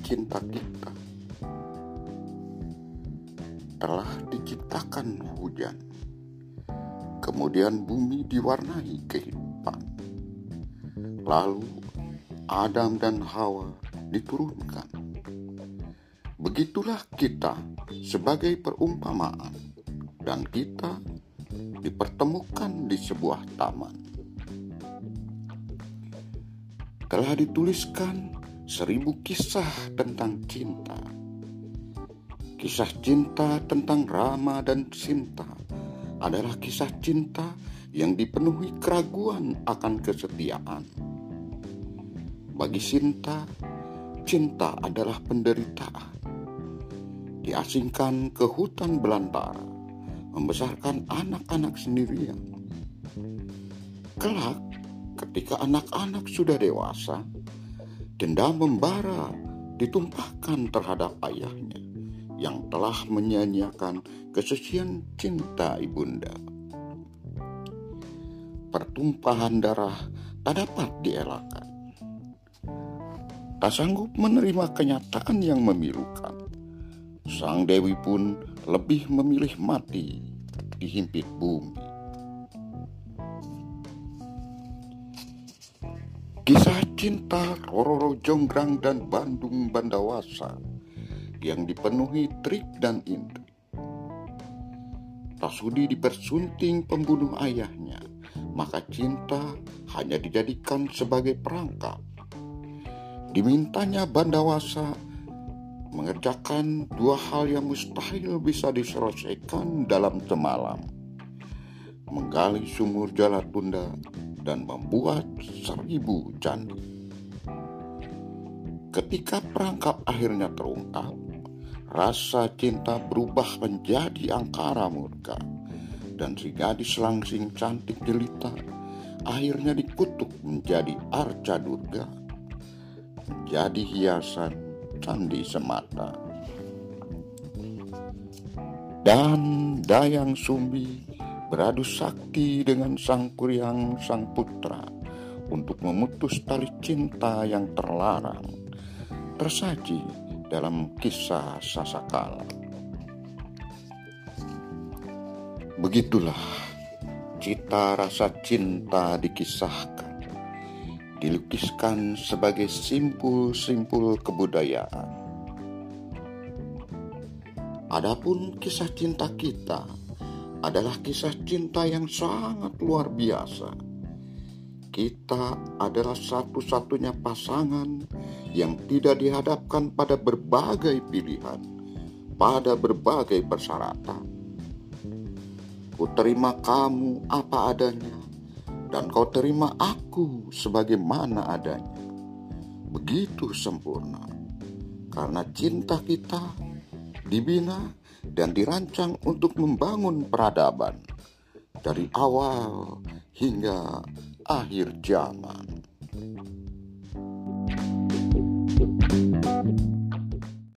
cinta kita. Telah diciptakan hujan, kemudian bumi diwarnai kehidupan. Lalu Adam dan Hawa diturunkan. Begitulah kita sebagai perumpamaan, dan kita dipertemukan di sebuah taman. Telah dituliskan seribu kisah tentang cinta. Kisah cinta tentang Rama dan Sinta adalah kisah cinta yang dipenuhi keraguan akan kesetiaan. Bagi Sinta, cinta adalah penderitaan. Diasingkan ke hutan belantara, membesarkan anak-anak sendirian. Kelak, ketika anak-anak sudah dewasa, dendam membara ditumpahkan terhadap ayahnya yang telah menyanyiakan kesucian cinta ibunda. Pertumpahan darah tak dapat dielakkan. Tak sanggup menerima kenyataan yang memilukan. Sang Dewi pun lebih memilih mati dihimpit bumi. Kisah cinta Roro Jonggrang dan Bandung Bandawasa yang dipenuhi trik dan intrik. Tasudi dipersunting pembunuh ayahnya, maka cinta hanya dijadikan sebagai perangkap. Dimintanya Bandawasa mengerjakan dua hal yang mustahil bisa diselesaikan dalam semalam. Menggali sumur Jalatunda dan membuat seribu candi. Ketika perangkap akhirnya terungkap, rasa cinta berubah menjadi angkara murka, dan si gadis langsing cantik jelita akhirnya dikutuk menjadi arca durga, menjadi hiasan candi semata. Dan Dayang Sumbi beradu sakti dengan sang kuryang sang putra untuk memutus tali cinta yang terlarang tersaji dalam kisah Sasakala. Begitulah cita rasa cinta dikisahkan, dilukiskan sebagai simpul-simpul kebudayaan. Adapun kisah cinta kita adalah kisah cinta yang sangat luar biasa. Kita adalah satu-satunya pasangan yang tidak dihadapkan pada berbagai pilihan, pada berbagai persyaratan. Ku terima kamu apa adanya, dan kau terima aku sebagaimana adanya. Begitu sempurna, karena cinta kita dibina dan dirancang untuk membangun peradaban dari awal hingga akhir zaman. thank you